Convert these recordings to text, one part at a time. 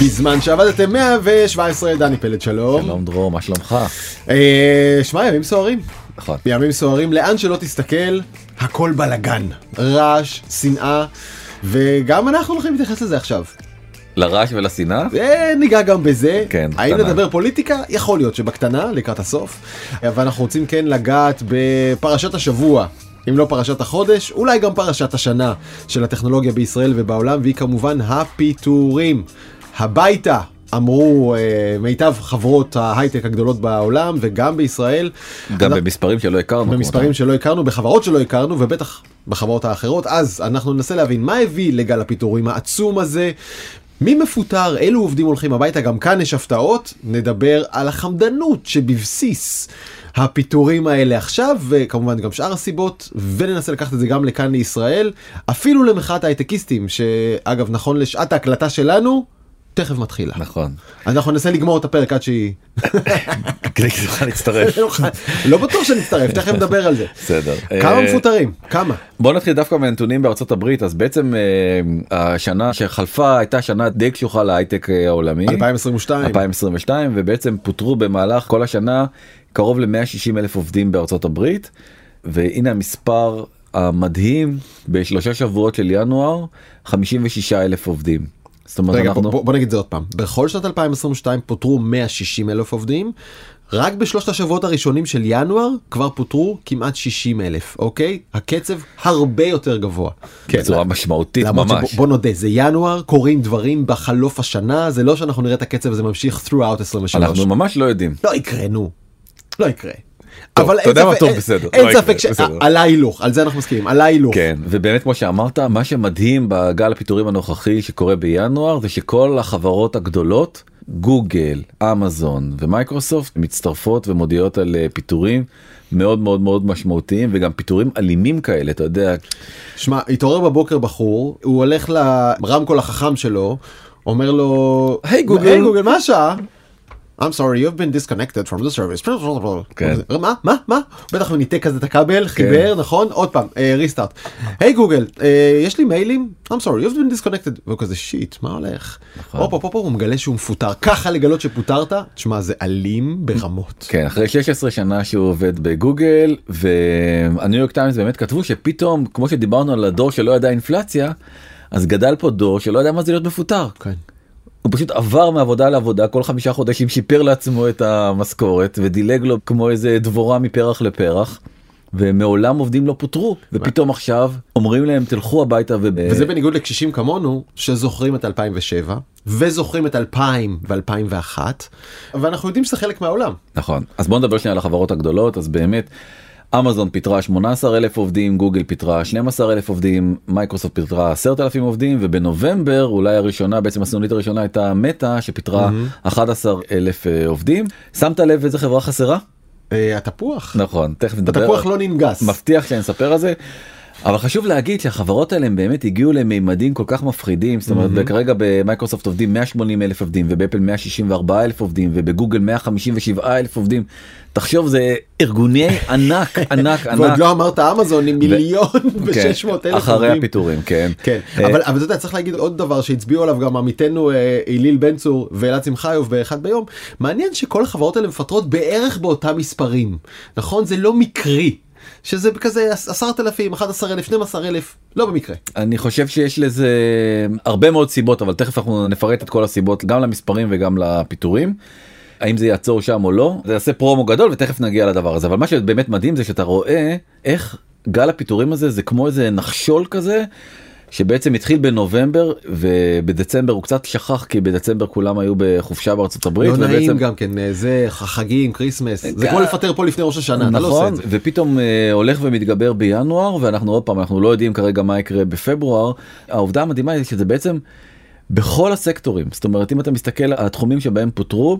בזמן שעבדתם 117 דני פלד שלום. שלום דרור, מה שלומך? אה, שמע ימים סוערים. נכון. ימים סוערים לאן שלא תסתכל הכל בלאגן רעש שנאה וגם אנחנו הולכים להתייחס לזה עכשיו. לרעש ולשנאה? אה, ניגע גם בזה. כן, האם בקטנה. נדבר פוליטיקה? יכול להיות שבקטנה לקראת הסוף. אבל אנחנו רוצים כן לגעת בפרשת השבוע. אם לא פרשת החודש, אולי גם פרשת השנה של הטכנולוגיה בישראל ובעולם, והיא כמובן הפיטורים. הביתה, אמרו אה, מיטב חברות ההייטק הגדולות בעולם וגם בישראל. גם אנחנו- במספרים שלא הכרנו. במספרים. שלא הכרנו, בחברות שלא הכרנו, ובטח בחברות האחרות. אז אנחנו ננסה להבין מה הביא לגל הפיטורים העצום הזה. מי מפוטר, אילו עובדים הולכים הביתה, גם כאן יש הפתעות, נדבר על החמדנות שבבסיס הפיטורים האלה עכשיו, וכמובן גם שאר הסיבות, וננסה לקחת את זה גם לכאן לישראל, אפילו למחאת ההייטקיסטים, שאגב נכון לשעת ההקלטה שלנו, תכף מתחילה. נכון. אנחנו ננסה לגמור את הפרק עד שהיא... כדי שתוכל להצטרף. לא בטוח שנצטרף, תכף נדבר על זה. בסדר. כמה אה, מפוטרים? כמה? בוא נתחיל דווקא מהנתונים בארצות הברית אז בעצם אה, השנה שחלפה הייתה שנה די קשוחה להייטק אה, העולמי. 2022. 2022 ובעצם פוטרו במהלך כל השנה קרוב ל-160 אלף עובדים בארצות הברית והנה המספר המדהים בשלושה שבועות של ינואר 56 אלף עובדים. זאת אומרת רגע, אנחנו בוא, בוא נגיד זה עוד פעם. בכל שנת 2022 פוטרו 160 אלף עובדים. רק בשלושת השבועות הראשונים של ינואר כבר פוטרו כמעט 60 אלף, אוקיי? הקצב הרבה יותר גבוה. כן, בצורה משמעותית ממש. שבוא נודה, זה ינואר, קורים דברים בחלוף השנה, זה לא שאנחנו נראה את הקצב הזה ממשיך throughout 23. אנחנו ממש לא יודעים. לא יקרה, נו. לא יקרה. אבל אתה יודע מה? טוב, בסדר, אין לא ספק בסדר. שעל ההילוך, על זה אנחנו מסכימים, על ההילוך. כן ובאמת כמו שאמרת מה שמדהים בגל הפיטורים הנוכחי שקורה בינואר זה שכל החברות הגדולות גוגל אמזון ומייקרוסופט מצטרפות ומודיעות על אה, פיטורים מאוד מאוד מאוד משמעותיים וגם פיטורים אלימים כאלה אתה יודע שמע, התעורר בבוקר בחור, הוא הולך לרמקול החכם שלו, אומר לו, היי, גוגל." היי גוגל, מה השעה? I'm sorry, you've been disconnected from the service. כן. מה? מה? מה? בטח הוא ניתק כזה את הכבל, חיבר, נכון? עוד פעם, restart. היי גוגל, יש לי מיילים? I'm sorry, you've been disconnected. והוא כזה shit, מה הולך? נכון. הופ הופ הופ, הוא מגלה שהוא מפוטר. ככה לגלות שפוטרת? תשמע, זה אלים ברמות. כן אחרי 16 שנה שהוא עובד בגוגל והניו יורק טיימס באמת כתבו שפתאום כמו שדיברנו על הדור שלא ידע אינפלציה אז גדל פה דור שלא ידע מה זה להיות מפוטר. כן. הוא פשוט עבר מעבודה לעבודה כל חמישה חודשים שיפר לעצמו את המשכורת ודילג לו כמו איזה דבורה מפרח לפרח. ומעולם עובדים לא פוטרו ופתאום עכשיו אומרים להם תלכו הביתה וב... וזה בניגוד לקשישים כמונו שזוכרים את 2007 וזוכרים את 2000 ו2001 ואנחנו יודעים שזה חלק מהעולם. נכון אז בוא נדבר שנייה על החברות הגדולות אז באמת אמזון פיטרה 18 אלף עובדים גוגל פיטרה 12 אלף עובדים מייקרוסופט פיטרה 10 אלפים עובדים ובנובמבר אולי הראשונה בעצם הסנונית הראשונה הייתה מטא שפיטרה 11 אלף אה, עובדים שמת לב איזה חברה חסרה אה, התפוח. נכון תכף נדבר התפוח לא ננגס. מבטיח שאני אספר על זה. אבל חשוב להגיד שהחברות האלה הם באמת הגיעו למימדים כל כך מפחידים זאת אומרת כרגע במייקרוסופט עובדים 180 אלף עובדים ובאפל 164 אלף עובדים ובגוגל 157 אלף עובדים. תחשוב זה ארגוני ענק ענק ועוד ענק. לא אמרת אמזון עם מיליון כן, ו-600 אלף אחרי עובדים. הפיטורים כן. כן, אה, אבל אבל אתה יודע צריך להגיד עוד דבר שהצביעו עליו גם עמיתנו אה, אליל בן צור ואלעד שמחיוב באחד ביום מעניין שכל החברות האלה מפטרות בערך באותם מספרים נכון זה לא מקרי שזה כזה עשרת אלפים 11 אלף 12 אלף לא במקרה. אני חושב שיש לזה הרבה מאוד סיבות אבל תכף אנחנו נפרט את כל הסיבות גם למספרים וגם לפיטורים. האם זה יעצור שם או לא זה יעשה פרומו גדול ותכף נגיע לדבר הזה אבל מה שבאמת מדהים זה שאתה רואה איך גל הפיטורים הזה זה כמו איזה נחשול כזה שבעצם התחיל בנובמבר ובדצמבר הוא קצת שכך כי בדצמבר כולם היו בחופשה בארצות הברית. לא נעים ובעצם- גם כן אה, זה חגים Christmas זה גם- כמו לפטר פה לפני ראש השנה אתה לא עושה נכון את זה. ופתאום אה, הולך ומתגבר בינואר ואנחנו עוד פעם אנחנו לא יודעים כרגע מה יקרה בפברואר העובדה המדהימה היא שזה בעצם בכל הסקטורים. זאת אומרת אם אתה מסתכל על התחומים שבהם פוטרו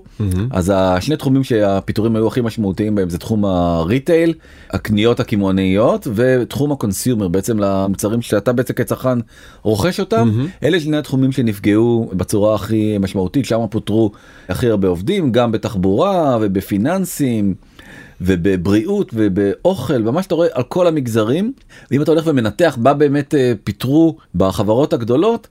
אז השני תחומים שהפיטורים היו הכי משמעותיים בהם זה תחום ה retail הקניות הקמעונאיות ותחום ה consumer בעצם למוצרים שאתה בעצם כצרכן רוכש אותם. אלה שני התחומים שנפגעו בצורה הכי משמעותית שם פוטרו הכי הרבה עובדים גם בתחבורה ובפיננסים. ובבריאות ובאוכל ומה שאתה רואה על כל המגזרים. ואם אתה הולך ומנתח מה באמת אה, פיטרו בחברות הגדולות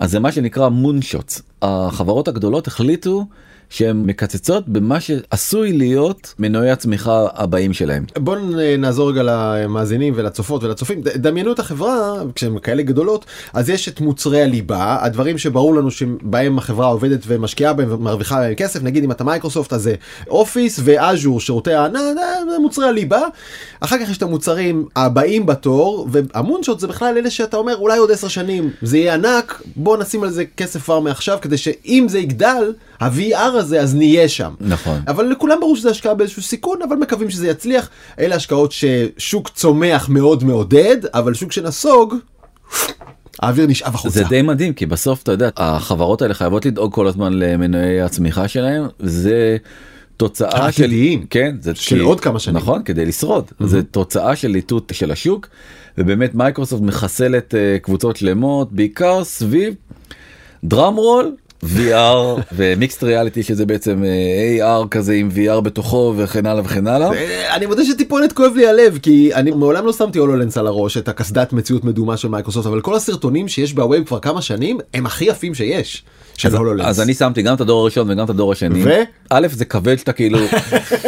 אז זה מה שנקרא moonshots. החברות הגדולות החליטו שהן מקצצות במה שעשוי להיות מנועי הצמיחה הבאים שלהם. בוא נעזור רגע למאזינים ולצופות ולצופים דמיינו את החברה כשהן כאלה גדולות אז יש את מוצרי הליבה הדברים שברור לנו שבהם החברה עובדת ומשקיעה בהם ומרוויחה בהם כסף נגיד אם אתה מייקרוסופט אז זה Office ו Azure שירותי הענן מוצרי הליבה אחר כך יש את המוצרים הבאים בתור וה moonshot זה בכלל אלה שאתה אומר אולי עוד 10 שנים זה יהיה ענק בוא נשים על זה כסף כבר מעכשיו כדי שאם זה יגדל ה-VR הזה אז נהיה שם נכון אבל לכולם ברור שזה השקעה באיזשהו סיכון אבל מקווים שזה יצליח אלה השקעות ששוק צומח מאוד מעודד אבל שוק שנסוג. האוויר נשאב החוצה. זה די מדהים כי בסוף אתה יודע החברות האלה חייבות לדאוג כל הזמן למנועי הצמיחה שלהם זה תוצאה של כן זה של כי, עוד כמה שנים נכון כדי לשרוד mm-hmm. זה תוצאה של איתות של השוק ובאמת מייקרוסופט מחסלת uh, קבוצות שלמות בעיקר סביב drum roll VR ו mixed reality שזה בעצם אה, AR כזה עם VR בתוכו וכן הלאה וכן הלאה. אני מודה שטיפונת כואב לי הלב כי אני מעולם לא שמתי הולולנס על הראש את הקסדת מציאות מדומה של מייקרוסופט אבל כל הסרטונים שיש בווב כבר כמה שנים הם הכי יפים שיש. אז, אז אני שמתי גם את הדור הראשון וגם את הדור השני. ו? א' זה כבד שאתה כאילו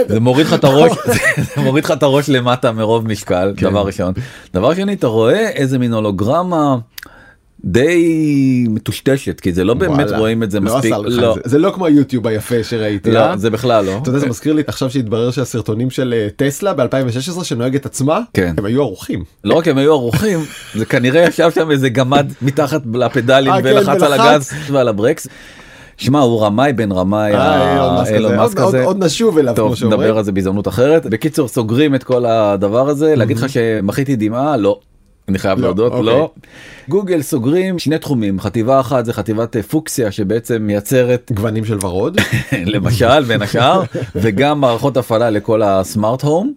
זה מוריד לך את הראש זה מוריד לך את הראש למטה מרוב משקל כן. דבר ראשון. דבר שני אתה רואה איזה מין הולוגרמה. די מטושטשת כי זה לא באמת וואלה, רואים את זה לא מספיק לא. זה, זה לא כמו היוטיוב היפה שראיתי לא, זה בכלל לא. אתה יודע זה מזכיר לי עכשיו שהתברר שהסרטונים של אה, טסלה ב2016 שנוהגת עצמה כן. הם היו ערוכים לא רק הם היו ערוכים זה כנראה ישב שם איזה גמד מתחת לפדלים אה, כן, ולחץ על הגז ועל הברקס. שמע הוא רמאי בן רמאי אה, אילון מאסק כזה עוד נשוב אליו טוב נדבר על זה בהזדמנות אחרת. בקיצור סוגרים את כל הדבר הזה. להגיד לך שמחיתי דמעה? לא אני חייב לא, להודות אוקיי. לא. גוגל סוגרים שני תחומים חטיבה אחת זה חטיבת אה, פוקסיה שבעצם מייצרת גוונים של ורוד למשל בין השאר וגם מערכות הפעלה לכל הסמארט הום.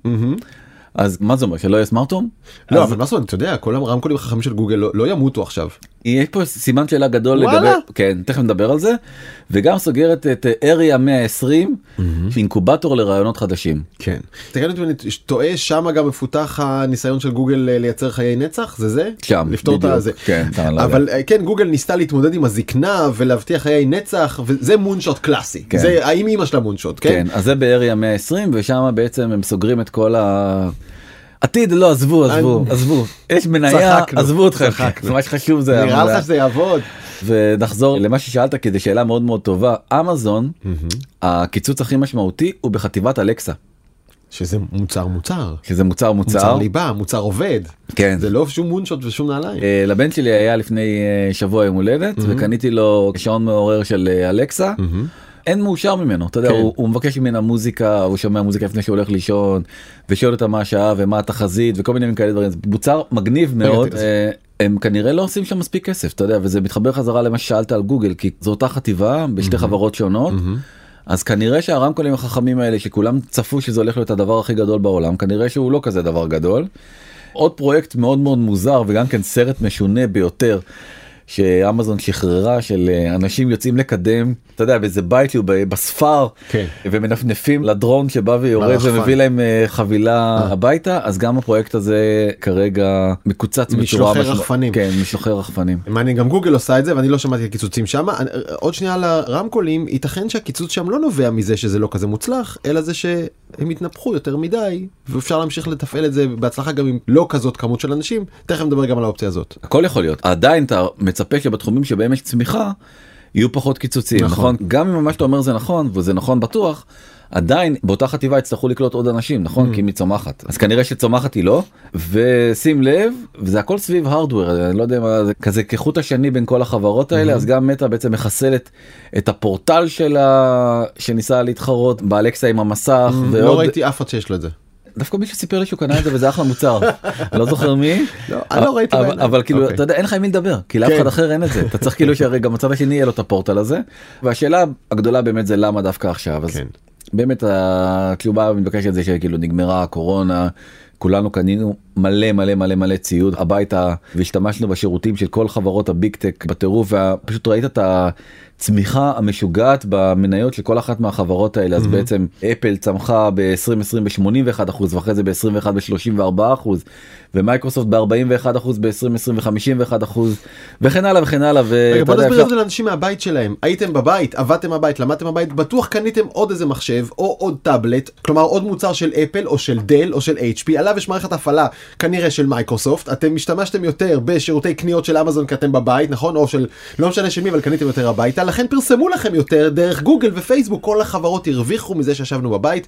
אז מה זה אומר שלא יהיה סמארטום? לא אבל מה זאת אומרת אתה יודע כל הרמקולים החכמים של גוגל לא, לא ימותו עכשיו. יש פה סימן שאלה גדול? לגבי כן תכף נדבר על זה וגם סוגרת את אריה 120 mm-hmm. אינקובטור לרעיונות חדשים. כן. תגיד אותי אני טועה שם גם מפותח הניסיון של גוגל אה, לייצר חיי נצח זה זה? שם לפתור בדיוק. את זה. כן, אבל אה, כן גוגל ניסתה להתמודד עם הזקנה ולהבטיח חיי נצח וזה מונשוט קלאסי. כן. זה האם אמא של המונשוט כן? כן אז זה באריה 120 ושם בעצם הם סוגרים את כל ה... עתיד לא עזבו עזבו עזבו. יש מניה עזבו אתכם. מה שחשוב זה נראה לך שזה יעבוד. ונחזור למה ששאלת כי זו שאלה מאוד מאוד טובה. אמזון הקיצוץ הכי משמעותי הוא בחטיבת אלקסה. שזה מוצר מוצר. שזה מוצר מוצר. מוצר ליבה מוצר עובד. כן. זה לא שום מונשוט ושום נעליים. Uh, לבן שלי היה לפני uh, שבוע יום הולדת mm-hmm. וקניתי לו שעון מעורר של uh, אלקסה. Mm-hmm. אין מאושר ממנו אתה יודע כן. הוא, הוא מבקש ממנה מוזיקה הוא שומע מוזיקה לפני שהוא הולך לישון ושואל אותה מה השעה ומה התחזית וכל מיני כאלה דברים מוצר מגניב מאוד אה, הם כנראה לא עושים שם מספיק כסף אתה יודע וזה מתחבר חזרה למה ששאלת על גוגל כי זו אותה חטיבה בשתי חברות שונות. אז כנראה שהרמקולים החכמים האלה שכולם צפו שזה הולך להיות הדבר הכי גדול בעולם כנראה שהוא לא כזה דבר גדול. עוד פרויקט מאוד מאוד מוזר וגם כן סרט משונה ביותר שאמזון שחררה של אה, אנשים יוצאים לקדם אתה יודע באיזה בית בספר כן. ומנפנפים לדרון שבא ויורד ומביא להם אה, חבילה אה. הביתה אז גם הפרויקט הזה כרגע מקוצץ בצורה משלוחי רחפנים. כן משלוחי רחפנים. מעניין גם גוגל עושה את זה ואני לא שמעתי קיצוצים שם. עוד שנייה על הרמקולים ייתכן שהקיצוץ שם לא נובע מזה שזה לא כזה מוצלח אלא זה שהם התנפחו יותר מדי ואפשר להמשיך לתפעל את זה בהצלחה גם עם לא כזאת כמות של אנשים. תכף נדבר גם על האופציה הזאת. הכל יכול להיות. עדיין אתה מצפה שבתחומים שבהם יש צמיחה יהיו פחות קיצוצים נכון, נכון? גם אם מה שאתה אומר זה נכון וזה נכון בטוח עדיין באותה חטיבה יצטרכו לקלוט עוד אנשים נכון mm. כי היא צומחת אז כנראה שצומחת היא לא ושים לב וזה הכל סביב הרדוור אני לא יודע מה זה כזה כחוט השני בין כל החברות האלה mm-hmm. אז גם מטא בעצם מחסלת את הפורטל שלה שניסה להתחרות באלקסה עם המסך mm, ועוד לא ראיתי אף אחד שיש לו את זה. דווקא מישהו סיפר לי שהוא קנה את זה וזה אחלה מוצר לא זוכר מי לא, אני לא ראיתי אבל כאילו אוקיי. אתה יודע אין לך עם מי לדבר כי לאף כן. אחד אחר אין את זה אתה צריך כאילו שהרי גם הצד השני יהיה לו את הפורטל הזה והשאלה הגדולה באמת זה למה דווקא עכשיו אז כן. באמת התשובה המתבקשת זה שכאילו נגמרה הקורונה כולנו קנינו מלא מלא מלא מלא ציוד הביתה והשתמשנו בשירותים של כל חברות ה big tech בטירוף ופשוט ראית את הצמיחה המשוגעת במניות של כל אחת מהחברות האלה. אז בעצם אפל צמחה ב-2020 ב-81 אחוז ואחרי זה ב-21 ב-34 אחוז ומייקרוסופט ב-41 אחוז ב-2020 ו-51 אחוז וכן הלאה וכן הלאה. רגע, בוא נסביר את זה לאנשים מהבית שלהם. הייתם בבית עבדתם בבית למדתם בבית בטוח קניתם עוד איזה מחשב או עוד טאבלט כלומר עוד מוצר של אפל או של דל או של HP עליו יש מערכת הפעלה כנראה של מייקרוסופט. אתם השתמשתם יותר בשירותי קניות של אמזון כי אתם בבית נכון? או של לא משנה של מי אבל קניתם יותר הביתה לכן פרסמו לכם יותר דרך גוגל ופייסבוק כל החברות הרוויחו מזה שישבנו בבית.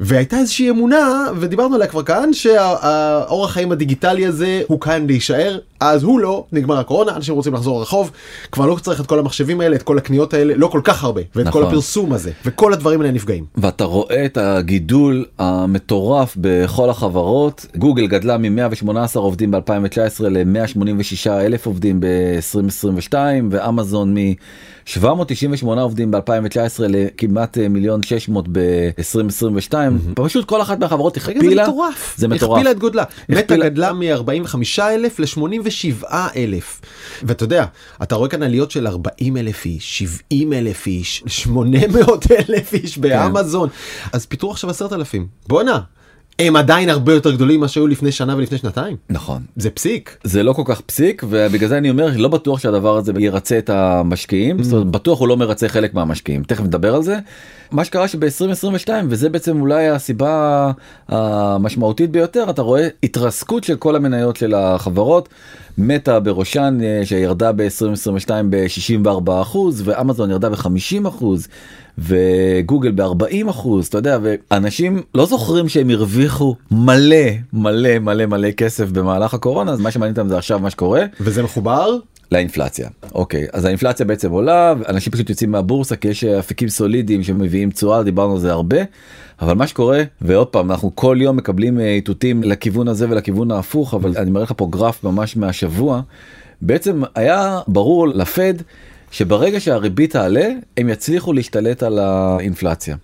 והייתה איזושהי אמונה ודיברנו עליה כבר כאן שהאורח חיים הדיגיטלי הזה הוא כאן להישאר אז הוא לא נגמר הקורונה אנשים רוצים לחזור לרחוב כבר לא צריך את כל המחשבים האלה את כל הקניות האלה לא כל כך הרבה ואת נכון. כל הפרסום הזה וכל הדברים האלה נפגעים. ואתה רואה את הגידול המטורף בכל החברות גוגל גדלה מ-118 עובדים ב-2019 ל-186 אלף עובדים ב-2022 ואמזון מ-798 עובדים ב-2019 לכמעט מיליון 600 ב-2022 פשוט כל אחת מהחברות הכפילה זה מטורף. זה מטורף. הכפילה את גודלה. הכפילה- גדלה מ-45 אלף ל-87 אלף. ואתה יודע, אתה רואה כאן עליות של 40 אלף איש, 70 אלף איש, 800 אלף איש כן. באמזון. אז פיתרו עכשיו 10,000. בואנה, הם עדיין הרבה יותר גדולים ממה שהיו לפני שנה ולפני שנתיים. נכון. זה פסיק. זה לא כל כך פסיק ובגלל זה אני אומר לא בטוח שהדבר הזה ירצה את המשקיעים זאת אומרת, בטוח הוא לא מרצה חלק מהמשקיעים תכף נדבר על זה. מה שקרה שב-2022 וזה בעצם אולי הסיבה המשמעותית ביותר אתה רואה התרסקות של כל המניות של החברות. מטא בראשן אה, שירדה ב-2022 ב-64 אחוז ואמזון ירדה ב-50 אחוז וגוגל ב-40 אחוז אתה יודע ואנשים לא זוכרים שהם הרוויחו מלא מלא מלא מלא כסף במהלך הקורונה אז מה שמעניין אותם זה עכשיו מה שקורה. וזה מחובר? לאינפלציה. אוקיי אז האינפלציה בעצם עולה אנשים פשוט יוצאים מהבורסה כי יש אפיקים סולידיים שמביאים תשואה דיברנו על זה הרבה אבל מה שקורה ועוד פעם אנחנו כל יום מקבלים אה, איתותים לכיוון הזה ולכיוון ההפוך אבל אני מראה לך פה גרף ממש מהשבוע בעצם היה ברור לפד שברגע שהריבית תעלה הם יצליחו להשתלט על האינפלציה.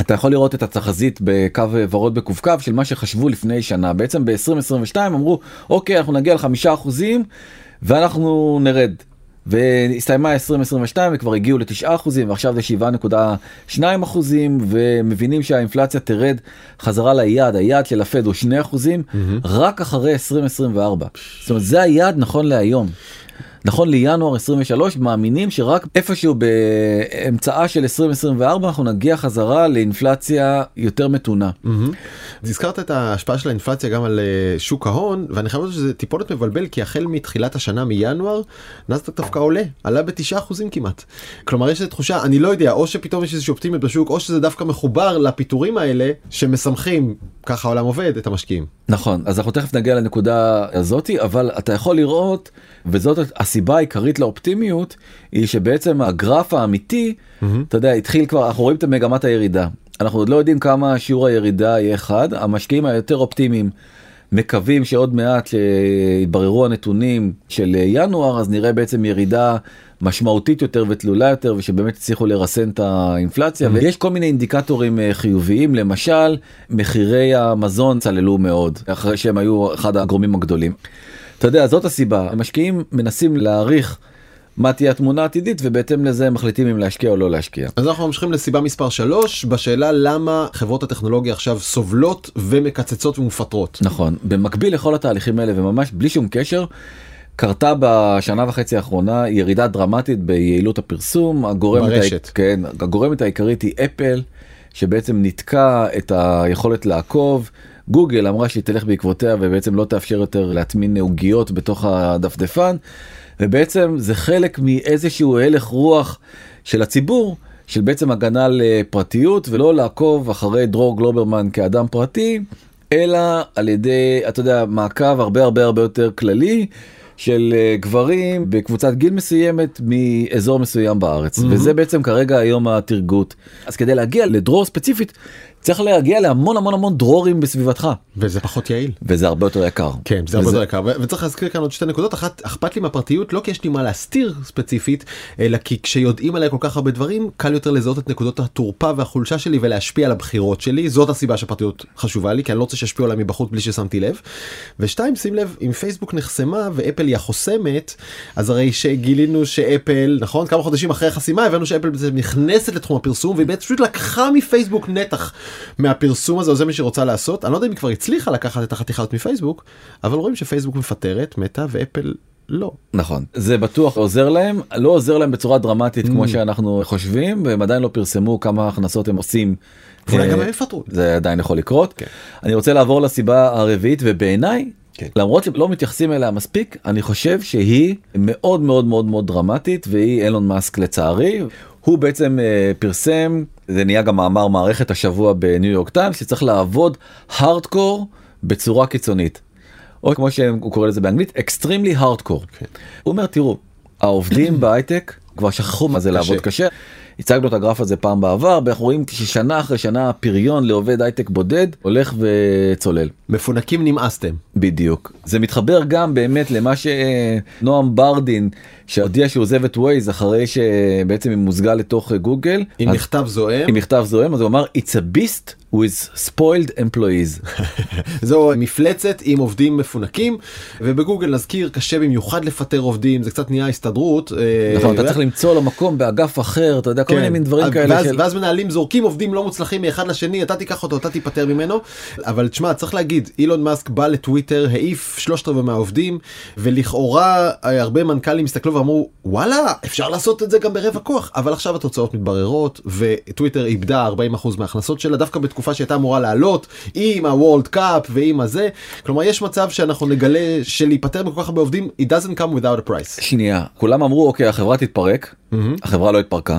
אתה יכול לראות את התחזית בקו ורוד בקווקו של מה שחשבו לפני שנה בעצם ב-2022 אמרו אוקיי אנחנו נגיע לחמישה אחוזים ואנחנו נרד. והסתיימה 2022 וכבר הגיעו לתשעה אחוזים ועכשיו זה 7.2 אחוזים ומבינים שהאינפלציה תרד חזרה ליעד היעד של הפד הוא 2 אחוזים רק אחרי 2024 זאת אומרת זה היעד נכון להיום. נכון לינואר 23 מאמינים שרק איפשהו באמצעה של 2024 אנחנו נגיע חזרה לאינפלציה יותר מתונה. הזכרת את ההשפעה של האינפלציה גם על אה, שוק ההון ואני חייב לומר שזה טיפונת מבלבל כי החל מתחילת השנה מינואר נסדק דווקא עולה עלה בתשעה אחוזים כמעט. כלומר יש איזו תחושה אני לא יודע או שפתאום יש איזושהי אופטימיות בשוק או שזה דווקא מחובר לפיטורים האלה שמשמחים ככה העולם עובד את המשקיעים. נכון אז אנחנו תכף נגיע לנקודה הזאתי אבל אתה יכול לראות וזאת הסיבה העיקרית לאופטימיות היא שבעצם הגרף האמיתי אתה יודע התחיל כבר אנחנו רואים את מגמת הירידה אנחנו עוד לא יודעים כמה שיעור הירידה יהיה אחד המשקיעים היותר אופטימיים מקווים שעוד מעט שיתבררו הנתונים של ינואר אז נראה בעצם ירידה משמעותית יותר ותלולה יותר ושבאמת הצליחו לרסן את האינפלציה Mm-hmm. ויש כל מיני אינדיקטורים אה, חיוביים למשל מחירי המזון צללו מאוד אחרי שהם היו אחד הגורמים הגדולים. אתה יודע זאת הסיבה המשקיעים מנסים להעריך מה תהיה התמונה העתידית ובהתאם לזה הם מחליטים אם להשקיע או לא להשקיע. אז אנחנו ממשיכים לסיבה מספר 3 בשאלה למה חברות הטכנולוגיה עכשיו סובלות ומקצצות ומפטרות. נכון במקביל לכל התהליכים האלה וממש בלי שום קשר. קרתה בשנה וחצי האחרונה ירידה דרמטית ביעילות הפרסום הגורמת, ברשת. העיק- כן, הגורמת העיקרית היא אפל שבעצם ניתקה את היכולת לעקוב. גוגל אמרה שהיא תלך בעקבותיה ובעצם לא תאפשר יותר להטמין עוגיות בתוך הדפדפן ובעצם זה חלק מאיזשהו הלך רוח של הציבור של בעצם הגנה על אה, פרטיות ולא לעקוב אחרי דרור גלוברמן כאדם פרטי אלא על ידי אתה יודע מעקב הרבה הרבה הרבה יותר כללי של אה, גברים בקבוצת גיל מסוימת מאזור מסוים בארץ mm-hmm. וזה בעצם כרגע היום התרגות אז כדי להגיע לדרור ספציפית צריך להגיע להמון המון המון דרורים בסביבתך וזה פחות יעיל. וזה הרבה יותר יקר. כן, זה הרבה וזה- יותר יקר, ו- וצריך להזכיר כאן עוד שתי נקודות, אחת, אכפת לי מהפרטיות, לא כי יש לי מה להסתיר ספציפית, אלא כי כשיודעים עליי כל כך הרבה דברים, קל יותר לזהות את נקודות התורפה והחולשה שלי ולהשפיע על הבחירות שלי, זאת הסיבה שהפרטיות חשובה לי, כי אני לא רוצה שישפיעו עליי מבחוץ בלי ששמתי לב. ושתיים, שים לב, אם פייסבוק נחסמה ואפל היא החוסמת, אז הרי שגילינו שאפל, נכון, כמה חודשים אחרי החסימה הבנו שאפל נכנסת לתחום הפרסום, והיא בעצם פשוט לקחה מפייסבוק נתח מהפרסום הזה, או זה מה שהיא רוצה לעשות. אני לא יודע אם היא כבר הצליחה לקחת את החתיכה הזאת מפייסבוק, אבל רואים שפייסבוק מפטרת, מתה, ואפל לא. נכון זה בטוח עוזר להם לא עוזר להם בצורה דרמטית Mm. כמו שאנחנו חושבים והם עדיין לא פרסמו כמה הכנסות הם עושים. ואולי אה, גם הם יפטרו. זה עדיין יכול לקרות. כן. אני רוצה לעבור לסיבה הרביעית ובעיניי כן. למרות שלא מתייחסים אליה מספיק אני חושב שהיא מאוד מאוד מאוד מאוד דרמטית והיא אילון מאסק לצערי. הוא בעצם אה, פרסם זה נהיה גם מאמר מערכת השבוע בניו יורק טיימס שצריך לעבוד הארדקור בצורה קיצונית. או כמו שהוא קורא לזה באנגלית extremely hardcore. כן. הוא אומר תראו העובדים בהייטק כבר שכחו מה זה לעבוד קשה. הצגנו את הגרף הזה פעם בעבר ואנחנו רואים ששנה אחרי שנה הפריון לעובד הייטק בודד הולך וצולל. מפונקים נמאסתם. בדיוק זה מתחבר גם באמת למה שנועם ברדין שהודיע שהוא עוזב את ווייז אחרי שבעצם היא מוזגה לתוך גוגל עם אז- מכתב זועם, עם מכתב זוהם אז הוא אמר it's a beast with spoiled employees. זו מפלצת עם עובדים מפונקים, ובגוגל נזכיר קשה במיוחד לפטר עובדים, זה קצת נהיה הסתדרות. אה, נכון אתה צריך למצוא לו מקום באגף אחר אתה יודע כל מיני מין דברים כאלה ואז מנהלים זורקים עובדים לא מוצלחים מאחד לשני אתה תיקח אותו אתה תיפטר ממנו. אבל תשמע צריך להגיד אילון מאסק בא לטוויטר העיף שלושת רבעי מהעובדים ולכאורה אה, הרבה מנכ"לים הסתכלו ואמרו וואלה אפשר לעשות את זה גם ברבע כוח. אבל עכשיו התוצאות מתבררות וטוויטר איבדה 40% מההכנסות שלה דווקא בתקופה שהייתה אמורה לעלות עם ה World Cup ועם הזה. כלומר יש מצב שאנחנו נגלה שלהיפטר מכל כך הרבה עובדים it doesn't come without a price. שנייה כולם אמרו אוקיי החברה תתפרק. החברה לא התפרקה.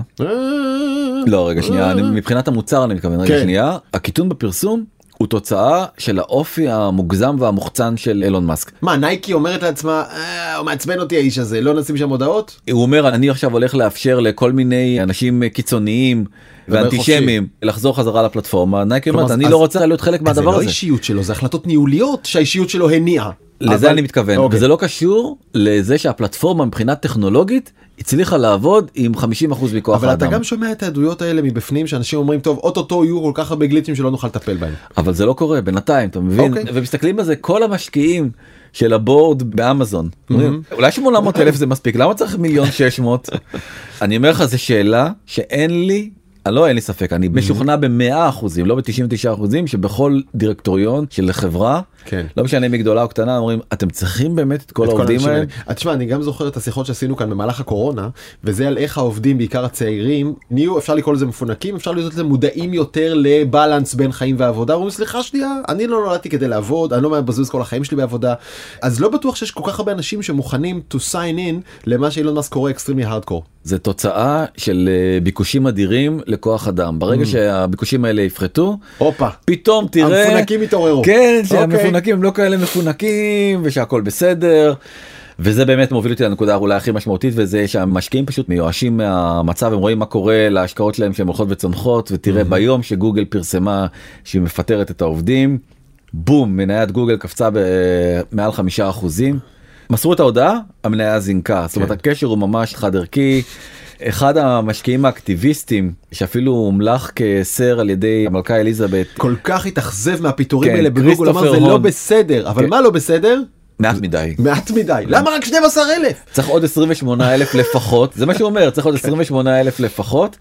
לא רגע שנייה אני, מבחינת המוצר אני מתכוון. רגע כן. שנייה. הקיטון בפרסום הוא תוצאה של האופי המוגזם והמוחצן של אילון מאסק. מה נייקי אומרת לעצמה "אה, הוא מעצבן אותי האיש הזה לא נשים שם הודעות? הוא אומר אני עכשיו הולך לאפשר לכל מיני אנשים קיצוניים ואנטישמים לחזור חזרה לפלטפורמה נייקי אומרת אני לא רוצה להיות חלק זה מהדבר לא הזה. האישיות שלו זה החלטות ניהוליות שהאישיות שלו הניעה. לזה אבל- אני מתכוון אוקיי. וזה לא קשור לזה שהפלטפורמה מבחינה טכנולוגית הצליחה לעבוד עם 50% מכוח אבל אתה האדם. גם שומע את העדויות האלה מבפנים שאנשים אומרים טוב אוטוטו יהיו כל כך הרבה גליצ'ים שלא נוכל לטפל בהם. אבל זה לא קורה בינתיים אתה מבין אוקיי. ומסתכלים על זה כל המשקיעים של הבורד באמזון אומרים, אולי 800 אלף זה מספיק למה צריך מיליון 600 אני אומר לך זו שאלה שאין לי. לא אין לי ספק אני משוכנע במאה אחוזים לא ב-99 אחוזים שבכל דירקטוריון של חברה כן. לא משנה אם היא גדולה או קטנה אומרים אתם צריכים באמת את כל את העובדים האנשים האלה. אה, תשמע אני גם זוכר את השיחות שעשינו כאן במהלך הקורונה וזה על איך העובדים בעיקר הצעירים נהיו אפשר לקרוא לזה מפונקים אפשר להיות לזה מודעים יותר לבלנס בין חיים ועבודה אומרים סליחה שנייה אני לא נולדתי כדי לעבוד אני לא מבזבז כל החיים שלי בעבודה אז לא בטוח שיש כל כך הרבה אנשים שמוכנים to sign in למה שאילון מאסק קורא extremely hardcore. זה תוצאה של אה, ביקושים אדירים לכוח אדם ברגע שהביקושים האלה יפחתו הופה. פתאום תראה המפונקים התעוררו. כן אוקיי. שהמפונקים הם לא כאלה מפונקים ושהכל בסדר. וזה באמת מוביל אותי לנקודה אולי הכי משמעותית וזה שהמשקיעים פשוט מיואשים מהמצב הם רואים מה קורה להשקעות שלהם שהן הולכות וצונחות ותראה ביום שגוגל פרסמה שהיא מפטרת את העובדים בום מניית גוגל קפצה במעל חמישה אחוזים. מסרו את ההודעה המניה זינקה זאת אומרת כן. הקשר הוא ממש חד ערכי. אחד המשקיעים האקטיביסטים שאפילו הומלך כסר על ידי המלכה אליזבת כל כך התאכזב מהפיטורים כן, האלה בגוגל אמר זה לא הון." בסדר אבל כן. מה לא בסדר מעט מדי. מעט מדי למה רק 12,000 צריך עוד 28 אלף לפחות זה מה שהוא אומר צריך עוד 28 אלף לפחות.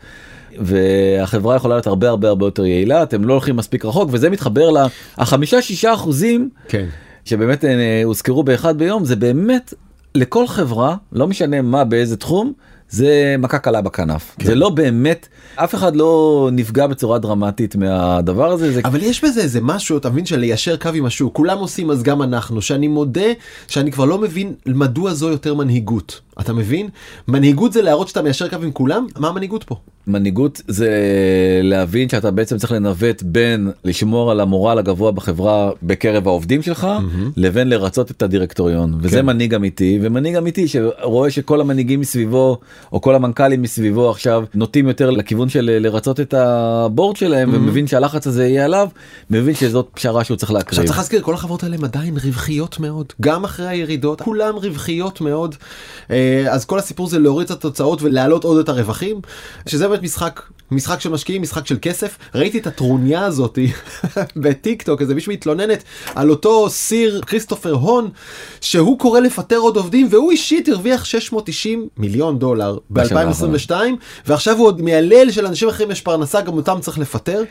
והחברה יכולה להיות הרבה הרבה הרבה יותר יעילה אתם לא הולכים מספיק רחוק וזה מתחבר לחמישה שישה אחוזים כן. שבאמת אה, הוזכרו באחד ביום זה באמת לכל חברה לא משנה מה באיזה תחום זה מכה קלה בכנף. כן. זה לא באמת אף אחד לא נפגע בצורה דרמטית מהדבר הזה זה אבל יש בזה איזה משהו אתה מבין של ליישר קו עם השוק. כולם עושים אז גם אנחנו שאני מודה שאני כבר לא מבין מדוע זו יותר מנהיגות אתה מבין? מנהיגות זה להראות שאתה מיישר קו עם כולם? מה המנהיגות פה? מנהיגות זה להבין שאתה בעצם צריך לנווט בין לשמור על המורל הגבוה בחברה בקרב העובדים שלך mm-hmm. לבין לרצות את הדירקטוריון וזה כן. מנהיג אמיתי ומנהיג אמיתי שרואה שכל המנהיגים מסביבו או כל המנכ"לים מסביבו עכשיו נוטים יותר לכיוון של לרצות את הבורד שלהם mm-hmm. ומבין שהלחץ הזה יהיה עליו מבין שזאת פשרה שהוא צריך להקריב. עכשיו צריך להזכיר כל החברות האלה הם עדיין רווחיות מאוד גם אחרי הירידות כולם רווחיות מאוד אה, אז כל הסיפור זה להוריד את התוצאות ולהעלות עוד את הרווחים שזה באמת משחק משחק של משקיעים משחק של כסף ראיתי את הטרוניה הזאתי בטיק טוק איזה מישהו מתלוננת על אותו סיר כריסטופר הון שהוא קורא לפטר עוד עובדים והוא אישית הרוויח 690 מיליון דולר ב2022 ועכשיו הוא עוד מיילל של אנשים אחרים יש פרנסה גם אותם צריך לפטר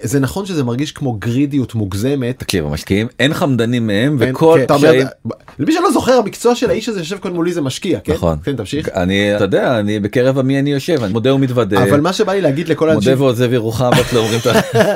זה נכון שזה מרגיש כמו גרידיות מוגזמת. תקשיב המשקיעים אין חמדנים מהם וכל כן. למי שלא זוכר המקצוע של האיש הזה יושב כאן מולי זה משקיע כן? נכון. כן תמשיך. אני אתה יודע אני בקרב עמי אני יושב אני מודה ומתוודה. אבל מה שבא לי להגיד לכל האנשים. מודה ועוזב ירוחם לא אומרים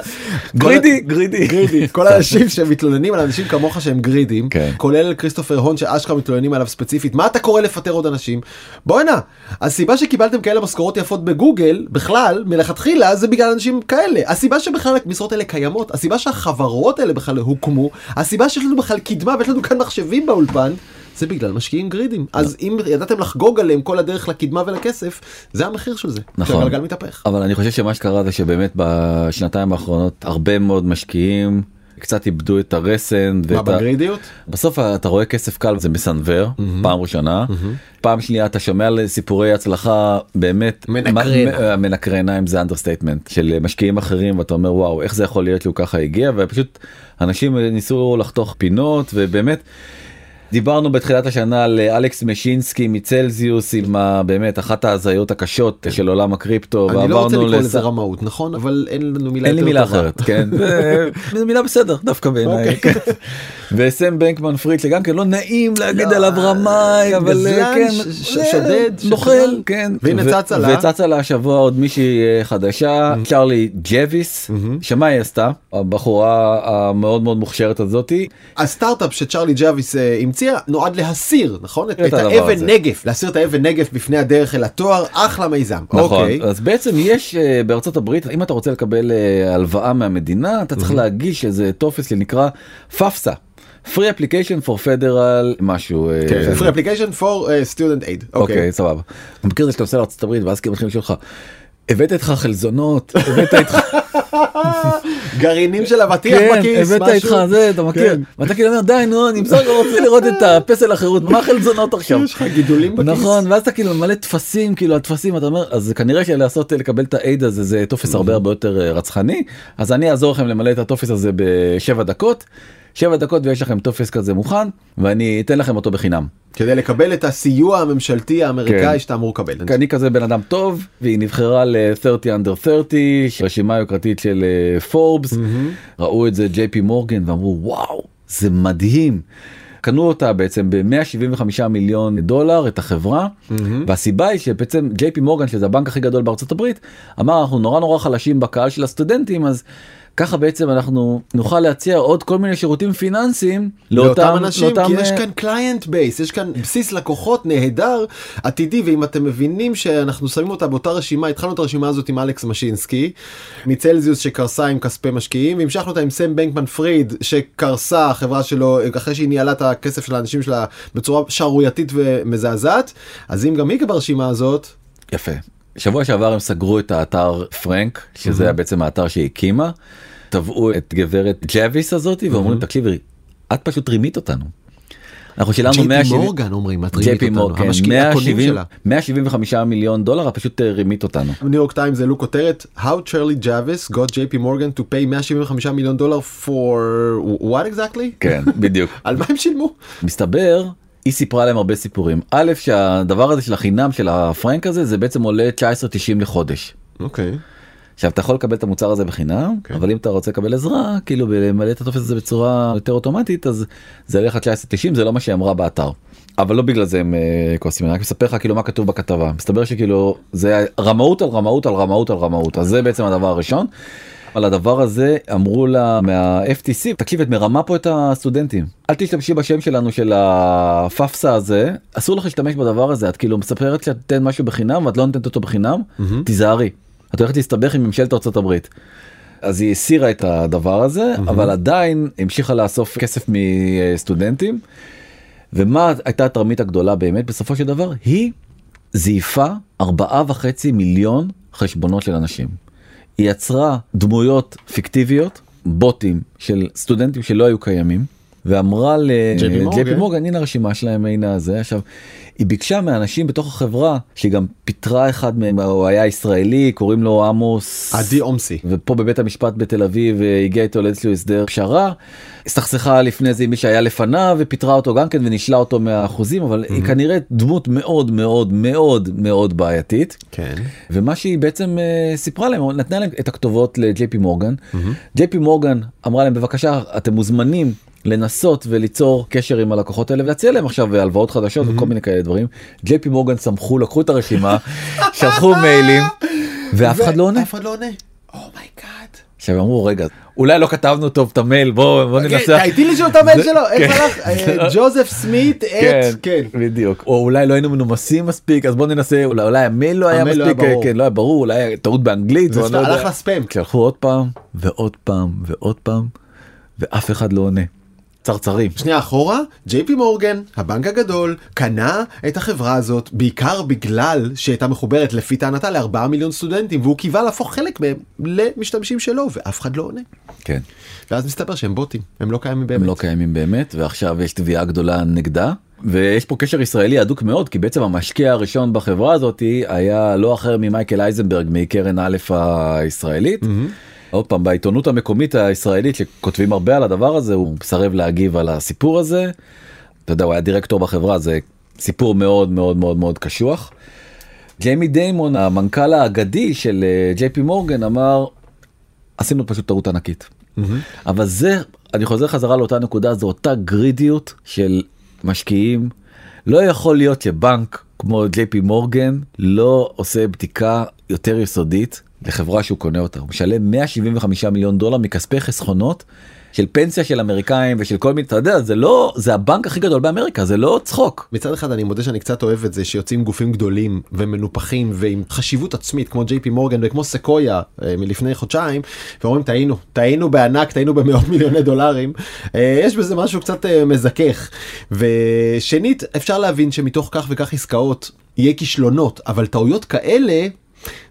גרידי גרידי גרידי כל האנשים שמתלוננים על אנשים כמוך שהם גרידים כן. כולל כריסטופר הון שאשכרה מתלוננים עליו ספציפית מה אתה קורא לפטר עוד אנשים בואנה הסיבה שקיבלתם כאלה משכורות יפות בגוגל בכלל מלכתחילה זה בגלל אנשים כאלה הסיבה שבכלל המשרות האלה קיימות הסיבה שהחברות האלה בכלל הוקמו הסיבה שיש לנו בכלל קדמה ויש לנו כאן מחשבים באולפן. זה בגלל משקיעים greedyים אז אם ידעתם לחגוג עליהם כל הדרך לקדמה ולכסף זה המחיר של זה. נכון. הגלגל מתהפך. אבל אני חושב שמה שקרה זה שבאמת בשנתיים האחרונות הרבה מאוד משקיעים קצת איבדו את הרסן. מה ב greedyות? בסוף אתה רואה כסף קל זה מסנוור mm-hmm. פעם ראשונה mm-hmm. פעם שנייה אתה שומע על סיפורי הצלחה באמת מנקרן מנקרי עיניים זה understatement של משקיעים אחרים ואתה אומר וואו איך זה יכול להיות שהוא ככה הגיע ופשוט אנשים ניסו לחתוך פינות ובאמת. דיברנו בתחילת השנה על אה, אלכס משינסקי מצלזיוס עם באמת אחת ההזיות הקשות של עולם הקריפטו. אני לא רוצה לקרוא לזה רמאות נכון? אבל אין לנו מילה אין לי מילה אחרת כן. זו מילה בסדר דווקא בעיניי. אוקיי. כן. וסם בנקמן פריד שגם כן לא נעים להגיד עליו רמאי אבל אה, כן שודד נוכל כן. והנה צצה וצצה לה השבוע עוד מישהי אה, חדשה צ'רלי ג'וויס שמה היא עשתה? הבחורה המאוד מאוד מוכשרת הזאתי הסטארט-אפ שצ'רלי ג'וויס המציאה נועד להסיר נכון את, את האבן נגף להסיר את האבן נגף בפני הדרך אל התואר אחלה מיזם נכון. אוקיי. אז בעצם יש uh, בארצות הברית אם אתה רוצה לקבל uh, הלוואה מהמדינה אתה צריך mm-hmm. להגיש איזה טופס שנקרא FAFSA. free application for federal משהו okay, כן, free application for uh, student aid אוקיי okay. okay, סבבה. אני מכיר את זה שאתה נוסע לארצות הברית ואז כאילו מתחילים לשאול לך הבאת איתך חלזונות הבאת איתך גרעינים של אבטיח כן, בכיס, הבאת איתך זה, אתה מכיר, כן. ואתה כאילו אומר די נו אני בסך הכל רוצה לראות את הפסל החירות, מה חלזונות עכשיו? יש לך גידולים בכיס. נכון, ואז אתה כאילו ממלא טפסים, כאילו הטפסים, אתה אומר, אז כנראה שלעשות, לקבל את ה aid הזה זה טופס הרבה הרבה יותר אה, רצחני, אז אני אעזור לכם למלא את הטופס הזה בשבע דקות. שבע דקות ויש לכם טופס כזה מוכן ואני אתן לכם אותו בחינם. כדי לקבל את הסיוע הממשלתי האמריקאי כן. שאתה אמור לקבל. כי אני כזה בן אדם טוב והיא נבחרה ל-30 under 30 רשימה יוקרתית של פורבס uh, mm-hmm. ראו את זה ג'יי פי מורגן ואמרו וואו זה מדהים. קנו אותה בעצם ב-175 מיליון דולר את החברה mm-hmm. והסיבה היא שבעצם ג'יי פי מורגן שזה הבנק הכי גדול בארצות הברית אמר אנחנו נורא נורא חלשים בקהל של הסטודנטים אז ככה בעצם אנחנו נוכל להציע עוד כל מיני שירותים פיננסיים לאותם, לאותם אנשים לאותם... כי יש אה, כאן client base יש כאן בסיס לקוחות נהדר עתידי ואם אתם מבינים שאנחנו שמים אותה באותה רשימה התחלנו את הרשימה הזאת עם אלכס משינסקי מצלזיוס שקרסה עם כספי משקיעים והמשכנו אותה עם סם בנקמן פריד שקרסה החברה שלו אחרי שהיא ניהלה את הכסף של האנשים שלה בצורה שערורייתית ומזעזעת אז אם גם היא ברשימה הזאת. יפה. שבוע שעבר הם סגרו את האתר פרנק שזה mm-hmm. בעצם האתר שהיא הקימה. תבעו את גברת ג'אביס הזאתי ואומרים תקשיבי את פשוט רימית אותנו. אנחנו שילמנו 170 מורגן אומרים את רימית אותנו כן, 170, 175 מיליון דולר פשוט אה, רימית אותנו. ניו יורק טיימס העלו כותרת How Charlie Javis got JP Morgan to pay 175 מיליון דולר for what exactly? כן בדיוק. על מה הם שילמו? מסתבר היא סיפרה להם הרבה סיפורים א' שהדבר הזה של החינם של הפרנק הזה זה בעצם עולה 19.90 לחודש. אוקיי. Okay. עכשיו אתה יכול לקבל את המוצר הזה בחינם okay. כן. אבל אם אתה רוצה לקבל עזרה כאילו למלא את הטופס הזה בצורה יותר אוטומטית אז זה עליך 19.90 זה לא מה שהיא אמרה באתר. אבל לא בגלל זה הם uh, כועסים, אני רק מספר לך כאילו מה כתוב בכתבה מסתבר שכאילו זה רמאות על רמאות על רמאות על רמאות אז זה בעצם הדבר הראשון. על הדבר הזה אמרו לה מה-FTC תקשיב את מרמה פה את הסטודנטים אל תשתמשי בשם שלנו של הפאפסה הזה אסור לך להשתמש בדבר הזה את כאילו מספרת שאת תן משהו בחינם ואת לא נותנת אותו בחינם תיזהרי את הולכת להסתבך עם ממשלת ארצות הברית. אז היא הסירה את הדבר הזה mm-hmm. אבל עדיין המשיכה לאסוף כסף מסטודנטים. ומה הייתה התרמית הגדולה באמת בסופו של דבר היא זייפה ארבעה וחצי מיליון חשבונות של אנשים. היא יצרה דמויות פיקטיביות בוטים של סטודנטים שלא היו קיימים ואמרה לג'יי מורגן. הנה הרשימה שלהם הנה זה עכשיו היא ביקשה מאנשים בתוך החברה שהיא גם פיטרה אחד מהם הוא היה ישראלי קוראים לו עמוס. עדי עומסי. ופה בבית המשפט בתל אביב הגיע איתו לאיזשהו הסדר פשרה. הסתכסכה לפני זה עם מי שהיה לפניו ופיטרה אותו גם כן ונישלה אותו מהאחוזים אבל mm-hmm. היא כנראה דמות מאוד מאוד מאוד מאוד בעייתית. כן. ומה שהיא בעצם uh, סיפרה להם נתנה להם את הכתובות לג'יי פי מורגן. ג'יי פי מורגן אמרה להם בבקשה אתם מוזמנים לנסות וליצור קשר עם הלקוחות האלה ולהציע להם עכשיו הלוואות חדשות וכל מיני כאלה דברים. ג'יי פי מורגן שמחו לקחו את הרשימה שלחו מיילים ואף אחד לא עונה. אף אחד לא עונה. Oh my god. עכשיו אמרו רגע אולי לא כתבנו טוב את המייל בוא בוא ננסה. הייתי שם את המייל שלו איך הלך אה, ג'וזף סמית כן, את כן בדיוק או אולי לא היינו מנומסים מספיק אז בוא ננסה אולי המייל לא היה המייל לא היה מספיק ברור. כן לא היה ברור אולי טעות באנגלית זה לא. הלך לספאם שלחו עוד פעם ועוד פעם ועוד פעם ואף אחד לא עונה. צרצרים. שנייה אחורה ג'יי פי מורגן הבנק הגדול קנה את החברה הזאת בעיקר בגלל שהייתה מחוברת לפי טענתה לארבעה מיליון סטודנטים והוא קיווה להפוך חלק מהם למשתמשים שלו ואף אחד לא עונה. כן. ואז מסתבר שהם בוטים הם לא קיימים באמת. הם לא קיימים באמת ועכשיו יש תביעה גדולה נגדה ויש פה קשר ישראלי הדוק מאוד כי בעצם המשקיע הראשון בחברה הזאת היה לא אחר ממייקל אייזנברג מקרן א' הישראלית. עוד פעם בעיתונות המקומית הישראלית שכותבים הרבה על הדבר הזה הוא מסרב להגיב על הסיפור הזה. אתה יודע הוא היה דירקטור בחברה זה סיפור מאוד מאוד מאוד מאוד קשוח. ג'יימי דיימון המנכ"ל האגדי של אה, ג'יי פי מורגן אמר עשינו פשוט טעות ענקית. אבל זה אני חוזר חזרה לאותה נקודה זו אותה גרידיות של משקיעים. לא יכול להיות שבנק כמו ג'יי פי מורגן לא עושה בדיקה יותר יסודית לחברה שהוא קונה אותה הוא משלם 175 מיליון דולר מכספי חסכונות של פנסיה של אמריקאים ושל כל מיני אתה יודע זה לא זה הבנק הכי גדול באמריקה זה לא צחוק. מצד אחד אני מודה שאני קצת אוהב את זה שיוצאים גופים גדולים ומנופחים ועם חשיבות עצמית כמו ג'יי פי מורגן וכמו סקויה אה, מלפני חודשיים ואומרים טעינו טעינו בענק טעינו במאות מיליוני דולרים אה, יש בזה משהו קצת אה, מזכך ושנית אפשר להבין שמתוך כך וכך עסקאות יהיה כישלונות אבל טעויות כאלה.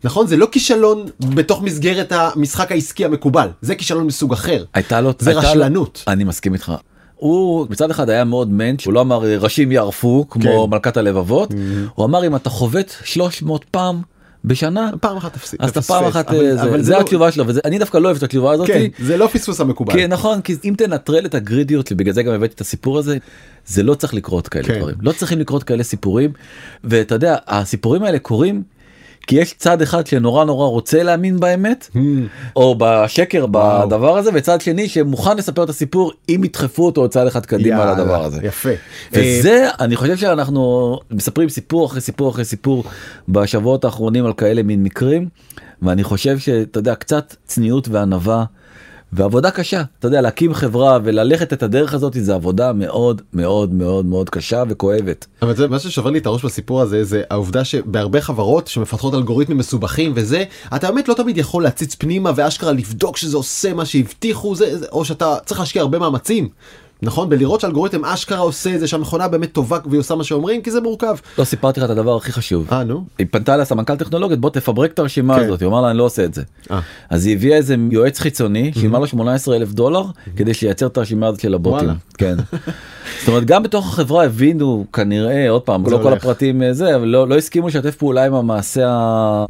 נכון זה לא כישלון בתוך מסגרת המשחק העסקי המקובל זה כישלון מסוג אחר הייתה לו זה הייתה לו- רשלנות. אני מסכים איתך. הוא מצד אחד היה מאוד מענץ' הוא לא אמר ראשים יערפו כמו כן. מלכת הלבבות הוא אמר אם אתה חובט 300 פעם בשנה פעם אחת תפסיק. אז אתה פעם. אחת אבל- אה, זה, אבל זה לא- התשובה שלו ואני דווקא לא אוהב את התשובה הזאת. כן זה לא פספוס המקובל. כן נכון כי אם תנטרל את הגרידיות ובגלל זה גם הבאתי את הסיפור הזה זה לא צריך לקרות כאלה כן. דברים לא צריכים לקרות כאלה סיפורים ואתה יודע הסיפורים האלה קורים כי יש צד אחד שנורא נורא רוצה להאמין באמת Hmm. או בשקר וואו. בדבר הזה וצד שני שמוכן לספר את הסיפור אם ידחפו אותו צעד אחד קדימה יאללה, הדבר הזה. יפה. וזה אני חושב שאנחנו מספרים סיפור אחרי סיפור אחרי סיפור בשבועות האחרונים על כאלה מין מקרים ואני חושב שאתה יודע קצת צניעות וענווה ועבודה קשה אתה יודע להקים חברה וללכת את הדרך הזאת זה עבודה מאוד מאוד מאוד מאוד קשה וכואבת. אבל זה מה ששובר לי את הראש בסיפור הזה זה העובדה שבהרבה חברות שמפתחות אלגוריתמים מסובכים וזה אתה באמת לא תמיד יכול להציץ פנימה ואשכרה לבדוק שזה עושה מה שהבטיחו זה, זה או שאתה צריך להשקיע הרבה מאמצים. נכון בלראות שהאלגוריתם אשכרה עושה את זה שהמכונה באמת טובה והיא עושה מה שאומרים כי זה מורכב. לא סיפרתי לך את הדבר הכי חשוב. אה נו. היא פנתה לסמנכ"ל טכנולוגיות בוא תפברק את הרשימה כן. הזאת היא אמרה לה אני לא עושה את זה. אה. אז היא הביאה איזה יועץ חיצוני שילמה לו 18 אלף דולר כדי שייצר את הרשימה הזאת של הבוטים. כן. זאת אומרת גם בתוך החברה הבינו כנראה עוד פעם לא כל. הפרטים אה, זה אבל לא לא הסכימו לשתף פעולה עם המעשה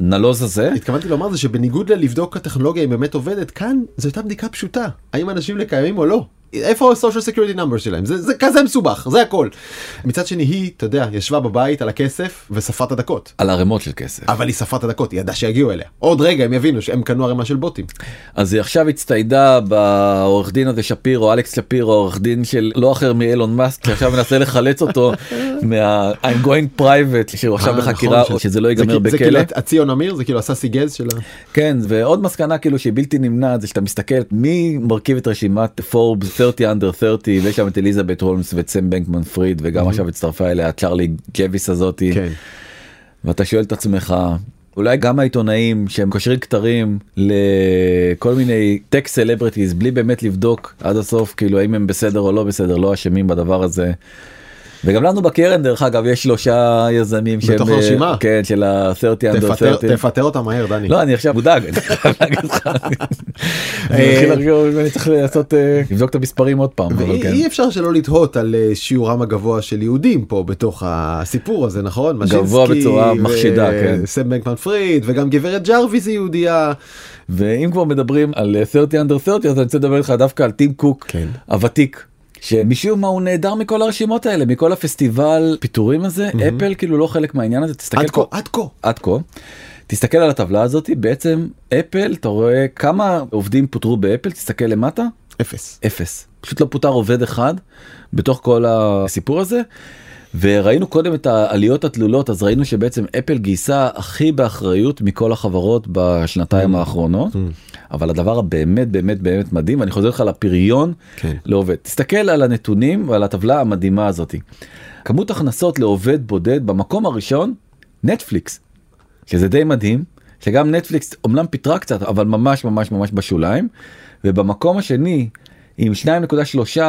הנלוז הזה. התכוונתי לומר זה שבניגוד ללבדוק הטכנולוגיה אם באמת עובדת כאן זו הייתה בדיקה פשוטה האם אנשים לקיימים או לא איפה ה-social security number שלהם זה, זה כזה מסובך זה הכל. מצד שני היא אתה יודע ישבה בבית על הכסף וספרה את הדקות. על ערימות של כסף. אבל היא ספרה את הדקות היא ידעה שיגיעו אליה עוד רגע הם יבינו שהם קנו ערימה של בוטים. אז היא עכשיו הצטיידה בעורך דין הזה שפירו אלכס שפירו עורך דין של לא אחר מאילון מאסק שעכשיו מנסה לחלץ אותו מה I'm going private שהוא עכשיו אה, בחקירה נכון, או שזה לא ייגמר כאילו- זה כאילו בכלא. הציון אמיר זה כאילו הסאסי גז של ה... כן ועוד מסקנה כאילו שהיא בלתי נמנעת זה שאתה מסתכל מי מרכיב את רשימת פורבס 30 under 30 ויש שם את אליזבת הולמס ואת סם בנקמן פריד וגם עכשיו הצטרפה אליה צ'רלי ג'וויס הזאתי כן. ואתה שואל את עצמך אולי גם העיתונאים שהם קושרים כתרים לכל מיני tech celebrities בלי באמת לבדוק עד הסוף כאילו האם הם בסדר או לא בסדר לא אשמים בדבר הזה. וגם לנו בקרן דרך אגב יש שלושה יזמים שהם בתוך אה, הרשימה? כן של ה-30 under תפטר- 30. תפטר אותה מהר דני. לא אני עכשיו מודאג אני חייב להגיד לך. אני מתחיל לחשוב, אני צריך לעשות אה, לבדוק את המספרים עוד פעם. כן. אי אפשר שלא לתהות על אה, שיעורם הגבוה של יהודים פה בתוך הסיפור הזה נכון? גבוה בצורה מחשידה, כן. סם בנקמן פריד וגם גברת ג'רוויס היא יהודייה. ואם כבר מדברים על אה, 30 under 30 אז אני רוצה לדבר איתך דווקא על טים קוק כן. הוותיק. שמשום מה הוא נעדר מכל הרשימות האלה מכל הפסטיבל פיטורים הזה אפל כאילו לא חלק מהעניין הזה תסתכל עד כה עד כה. עד כה. תסתכל על הטבלה הזאתי בעצם אפל אתה רואה כמה עובדים פוטרו באפל תסתכל למטה אפס. אפס פשוט לא פוטר עובד אחד בתוך כל הסיפור הזה. וראינו קודם את העליות התלולות אז ראינו שבעצם אפל גייסה הכי באחריות מכל החברות בשנתיים האחרונות אבל הדבר הבאמת באמת באמת מדהים ואני חוזר לך לפריון כן. לעובד תסתכל על הנתונים ועל הטבלה המדהימה הזאתי. כמות הכנסות לעובד בודד במקום הראשון נטפליקס שזה די מדהים שגם נטפליקס אומנם פיתרה קצת אבל ממש ממש ממש בשוליים ובמקום השני עם 2.3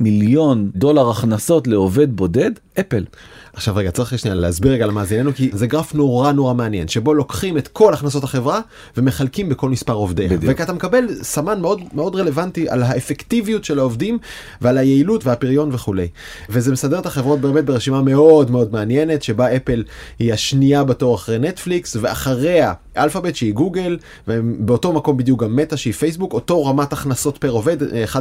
מיליון דולר הכנסות לעובד בודד אפל. עכשיו רגע צריך שנייה להסביר רגע למאזיננו כי זה גרף נורא נורא מעניין שבו לוקחים את כל הכנסות החברה ומחלקים בכל מספר עובדיה בדיוק. ואתה מקבל סמן מאוד מאוד רלוונטי על האפקטיביות של העובדים ועל היעילות והפריון וכולי וזה מסדר את החברות באמת ברשימה מאוד מאוד מעניינת שבה אפל היא השנייה בתור אחרי נטפליקס ואחריה אלפאבית שהיא גוגל ובאותו מקום בדיוק גם מטא שהיא פייסבוק אותו רמת הכנסות per עובד אה, 1.6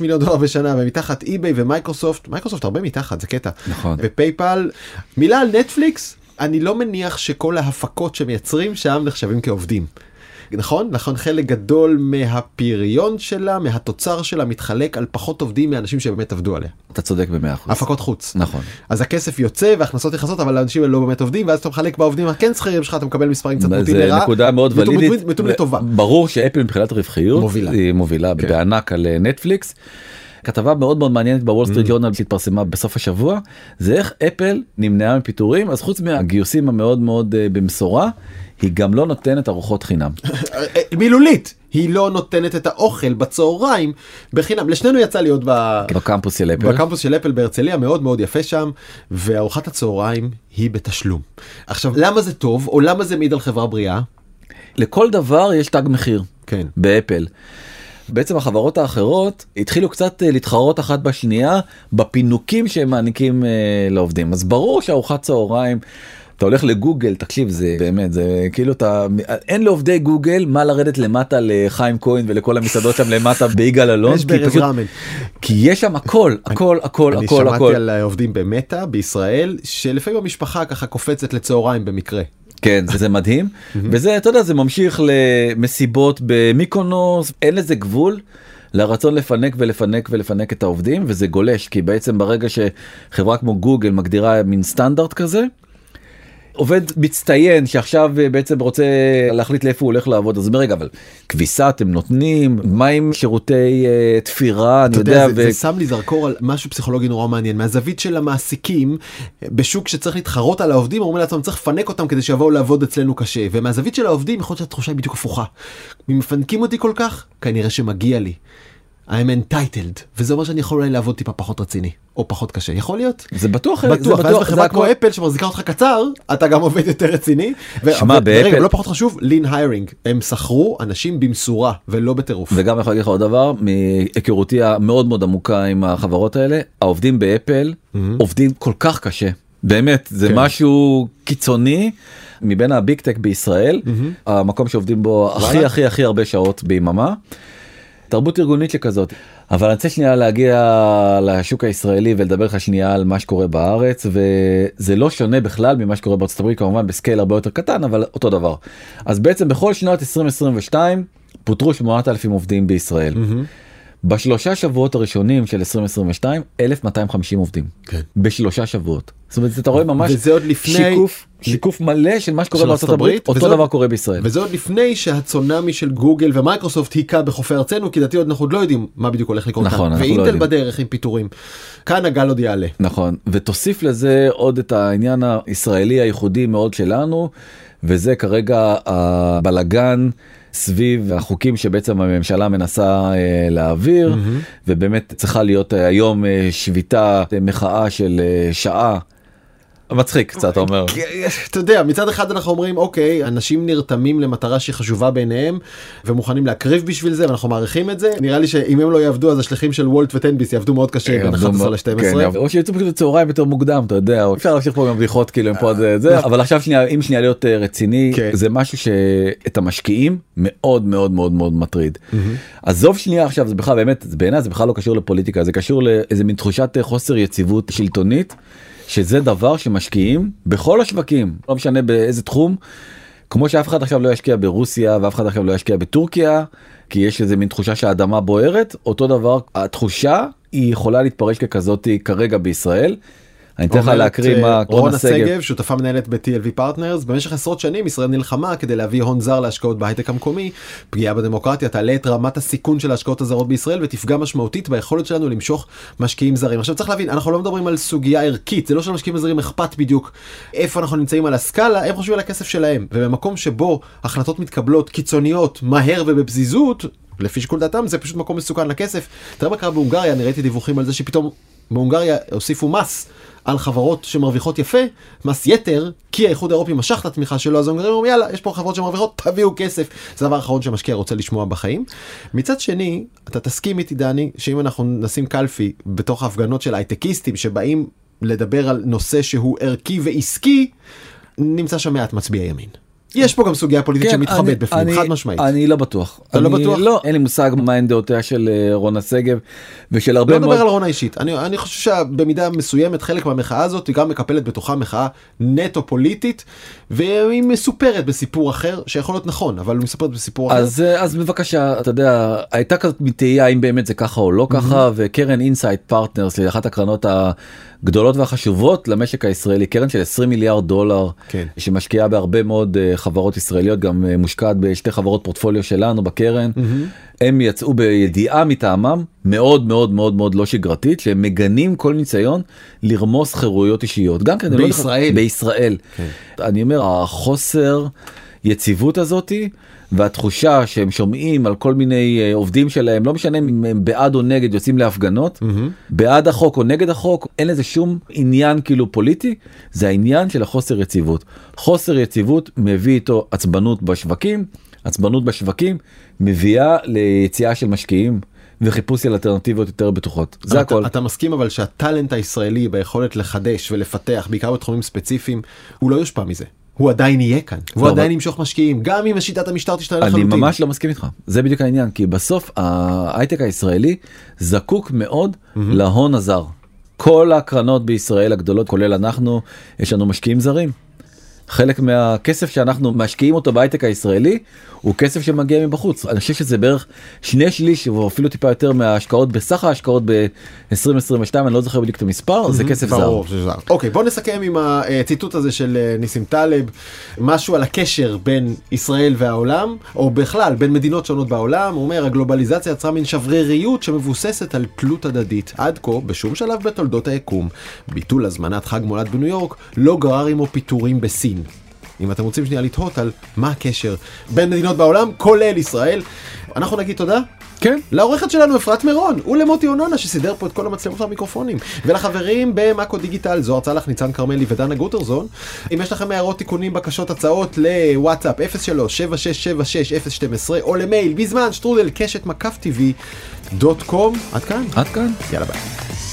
מיליון דולר בשנה ומתחת אי-ביי ומייקרוסופט מייקרוסופט הרבה מתחת זה קטע נכון. ופייפל מילה על נטפליקס אני לא מניח שכל ההפקות שמייצרים שם נחשבים כעובדים. נכון נכון חלק גדול מהפריון שלה מהתוצר שלה מתחלק על פחות עובדים מאנשים שבאמת עבדו עליה אתה צודק במאה אחוז. הפקות חוץ נכון. אז הכסף יוצא והכנסות נכנסות אבל האנשים האלה לא באמת עובדים ואז אתה מחלק בעובדים הכן שכירים שלך אתה מקבל מספרים קצת מוטים זה לרעה. נקודה מאוד ולידית. ברור שאפל מבחינת רווחיות מובילה. היא מובילה כן. בענק על אה, נטפליקס. כתבה מאוד מאוד מעניינת בוול Mm. סטריט ג'ורנל שהתפרסמה בסוף השבוע זה איך אפל נמנעה מפיטורים אז חוץ מהגיוסים המאוד מאוד אה, במשורה היא גם לא נותנת ארוחות חינם. אה, מילולית היא לא נותנת את האוכל בצהריים בחינם לשנינו יצא להיות ב... בקמפוס של אפל. בקמפוס של אפל בהרצליה מאוד מאוד יפה שם וארוחת הצהריים היא בתשלום. עכשיו למה זה טוב או למה זה מעיד על חברה בריאה? לכל דבר יש תג מחיר כן. באפל. בעצם החברות האחרות התחילו קצת אה, להתחרות אחת בשנייה בפינוקים שהם מעניקים אה, לעובדים אז ברור שארוחת צהריים. אתה הולך לגוגל תקשיב זה באמת זה כאילו אתה אין לעובדי גוגל מה לרדת למטה לחיים כהן ולכל המסעדות שם למטה ביגאל אלון יש כי פשוט-. כי יש שם הכל הכל הכל אני הכל שמעתי הכל על עובדים במטא בישראל שלפעמים המשפחה ככה קופצת לצהריים במקרה. כן זה, זה מדהים וזה אתה יודע זה ממשיך למסיבות במיקונוס אין לזה גבול. לרצון לפנק ולפנק ולפנק את העובדים וזה גולש כי בעצם ברגע שחברה כמו גוגל מגדירה מין סטנדרט כזה. עובד מצטיין שעכשיו אה, בעצם רוצה להחליט לאיפה הוא הולך לעבוד. אז רגע אבל כביסה אתם נותנים? מה עם שירותי אה, תפירה? אני יודע יודע, זה, ו- זה שם לי זרקור על משהו פסיכולוגי נורא מעניין. מהזווית של המעסיקים בשוק שצריך להתחרות על העובדים אומרים לעצמם צריך לפנק אותם כדי שיבואו לעבוד אצלנו קשה. ומהזווית של העובדים יכול להיות שהתחושה היא בדיוק הפוכה. אם מפנקים אותי כל כך כנראה שמגיע לי. I'm entitled וזה אומר שאני יכול אולי לעבוד טיפה פחות רציני או פחות קשה יכול להיות. זה בטוח בטוח, זה ואז זה כמו אפל שמחזיקה אותך קצר אתה גם עובד יותר רציני. שמע, באפל- רגע, לא פחות חשוב לין היירינג הם שכרו אנשים במשורה ולא בטירוף. וגם יכול להגיד לך עוד דבר מהיכרותי המאוד מאוד עמוקה עם החברות האלה העובדים באפל עובדים כל כך קשה באמת זה כן. משהו קיצוני מבין הביג טק בישראל המקום שעובדים בו הכי. הכי הכי הרבה שעות ביממה. תרבות ארגונית שכזאת אבל אני רוצה שנייה להגיע לשוק הישראלי ולדבר לך שנייה על מה שקורה בארץ וזה לא שונה בכלל ממה שקורה בארצות הברית כמובן בסקייל הרבה יותר קטן אבל אותו דבר. אז בעצם בכל שנת 2022 פוטרו 8,000 עובדים בישראל. Mm-hmm. בשלושה שבועות הראשונים של 2022 1250 עובדים כן. בשלושה שבועות. זאת אומרת אתה רואה ממש וזה עוד לפני שיקוף שיקוף מלא של מה שקורה בארצות ארצות הברית אותו דבר קורה בישראל. וזה עוד לפני שהצונאמי של גוגל ומייקרוסופט היכה בחופי ארצנו כי לדעתי עוד אנחנו עוד לא יודעים מה בדיוק הולך לקרות נכון, כאן. לא ואינטל יודעים. בדרך עם פיטורים. כאן הגל עוד יעלה. נכון ותוסיף לזה עוד את העניין הישראלי הייחודי מאוד שלנו וזה כרגע הבלגן סביב החוקים שבעצם הממשלה מנסה אה, להעביר ובאמת צריכה להיות אה, היום אה, שביתה אה, מחאה של אה, שעה. מצחיק קצת אתה אומר. כי, אתה יודע מצד אחד אנחנו אומרים אוקיי אנשים נרתמים למטרה שהיא חשובה בעיניהם ומוכנים להקריב בשביל זה ואנחנו מעריכים את זה נראה לי שאם הם לא יעבדו אז השליחים של וולט וטנביס יעבדו מאוד קשה בין עבדו 11 מאוד- ל-12. כן, או שיצאו פשוט בצהריים יותר מוקדם אתה יודע אפשר להמשיך פה גם בדיחות כאילו הם פה זה אבל עכשיו שנייה אם שנייה להיות אה, רציני כן. זה משהו שאת המשקיעים מאוד מאוד מאוד מאוד מטריד. עזוב שנייה עכשיו זה בכלל באמת בעיניי זה בכלל לא קשור לפוליטיקה זה קשור לאיזה מין תחושת אה, חוסר יציבות שלטונית שזה דבר שמשקיעים בכל השווקים לא משנה באיזה תחום. כמו שאף אחד עכשיו לא ישקיע ברוסיה ואף אחד עכשיו לא ישקיע בטורקיה כי יש איזה מין תחושה שהאדמה בוערת אותו דבר התחושה היא יכולה להתפרש ככזאתי כרגע בישראל. אני אתן לך להקריא אה, מה רונה שגב שותפה מנהלת ב-TLV פרטנרס במשך עשרות שנים ישראל נלחמה כדי להביא הון זר להשקעות בהייטק המקומי. פגיעה בדמוקרטיה תעלה את רמת הסיכון של ההשקעות הזרות בישראל ותפגע משמעותית ביכולת שלנו למשוך משקיעים זרים. עכשיו צריך להבין אנחנו לא מדברים על סוגיה ערכית זה לא שלמשקיעים הזרים אכפת בדיוק איפה אנחנו נמצאים על הסקאלה הם חושבים על הכסף שלהם. ובמקום שבו החלטות מתקבלות קיצוניות מהר ובפזיזות לפי שיקול דעתם זה פשוט מקום מסוכן לכסף. תראה מה קרה בהונגריה אני ראיתי דיווחים על זה שפתאום בהונגריה הוסיפו מס על חברות שמרוויחות יפה, מס יתר, כי האיחוד האירופי משך את התמיכה שלו, אז ההונגרים אומרים יאללה, יש פה חברות שמרוויחות, תביאו כסף. זה הדבר האחרון שמשקיע רוצה לשמוע בחיים. מצד שני, אתה תסכים איתי דני, שאם אנחנו נשים קלפי בתוך ההפגנות של הייטקיסטים שבאים לדבר על נושא שהוא ערכי ועסקי, נמצא שם מעט מצביעי ימין. יש פה גם סוגיה פוליטית כן, שמתחבאת בפנים, חד משמעית. אני לא בטוח. אתה לא בטוח? לא, אין לי מושג מהן דעותיה של אה, רונה שגב ושל הרבה לא מאוד. נדבר על רונה אישית, אני, אני חושב שבמידה מסוימת חלק מהמחאה הזאת היא גם מקפלת בתוכה מחאה נטו פוליטית והיא מסופרת בסיפור אחר שיכול להיות נכון אבל היא מסופרת בסיפור אחר. אז אה, אז בבקשה אתה יודע הייתה כזאת תהייה אם באמת זה ככה או לא ככה וקרן Insight Partners אחת הקרנות הגדולות והחשובות למשק הישראלי קרן של 20 מיליארד דולר כן. שמשקיעה בהרבה מאוד אה, חברות ישראליות גם אה, מושקעת בשתי חברות פורטפוליו שלנו בקרן הם יצאו בידיעה מטעמם מאוד מאוד מאוד מאוד לא שגרתית שהם מגנים כל ניסיון לרמוס חירויות אישיות גם כן אני לא בישראל. בישראל כן. אני אומר החוסר יציבות הזאתי והתחושה שהם שומעים על כל מיני אה, עובדים שלהם לא משנה אם הם בעד או נגד יוצאים להפגנות בעד החוק או נגד החוק אין לזה שום עניין כאילו פוליטי זה העניין של החוסר יציבות. חוסר יציבות מביא איתו עצבנות בשווקים עצבנות בשווקים מביאה ליציאה של משקיעים וחיפוש של אלטרנטיבות יותר בטוחות. זה אתה, הכל. אתה מסכים אבל שהטאלנט הישראלי ביכולת לחדש ולפתח בעיקר בתחומים ספציפיים הוא לא יושפע מזה. הוא עדיין יהיה כאן, לא, עדיין אבל- ימשוך משקיעים גם אם שיטת המשטר תשתנה אני לחלוטין. ממש לא מסכים איתך זה בדיוק העניין כי בסוף ההייטק הישראלי זקוק מאוד להון הזר. כל הקרנות בישראל הגדולות כולל אנחנו יש לנו משקיעים זרים. חלק מהכסף שאנחנו משקיעים אותו בהייטק הישראלי הוא כסף שמגיע מבחוץ אני חושב שזה בערך שני שליש או אפילו טיפה יותר מההשקעות בסך ההשקעות ב-2022 אני לא זוכר בדיוק את המספר זה כסף זר. אוקיי בוא נסכם עם הציטוט הזה של אה, ניסים טלב משהו על הקשר בין ישראל והעולם או בכלל בין מדינות שונות בעולם הוא אומר הגלובליזציה יצרה מין שבריריות שמבוססת על תלות הדדית עד כה בשום שלב בתולדות היקום ביטול הזמנת חג מולד בניו יורק לא גרר עמו פיטורים בסין. אם אתם רוצים שנייה לתהות על מה הקשר בין מדינות בעולם כולל ישראל אנחנו נגיד תודה כן. לעורכת שלנו אפרת מירון ולמוטי אוננה שסידר פה את כל המצלמות והמיקרופונים ולחברים במאקו דיגיטל זוהר צלח ניצן כרמלי ודנה גוטרזון אם יש לכם הערות תיקונים בקשות הצעות לוואטסאפ 03-7676-012 או למייל בזמן שטרודל קשת מקף טבעי דוט קום עד כאן עד כאן. יאללה ביי.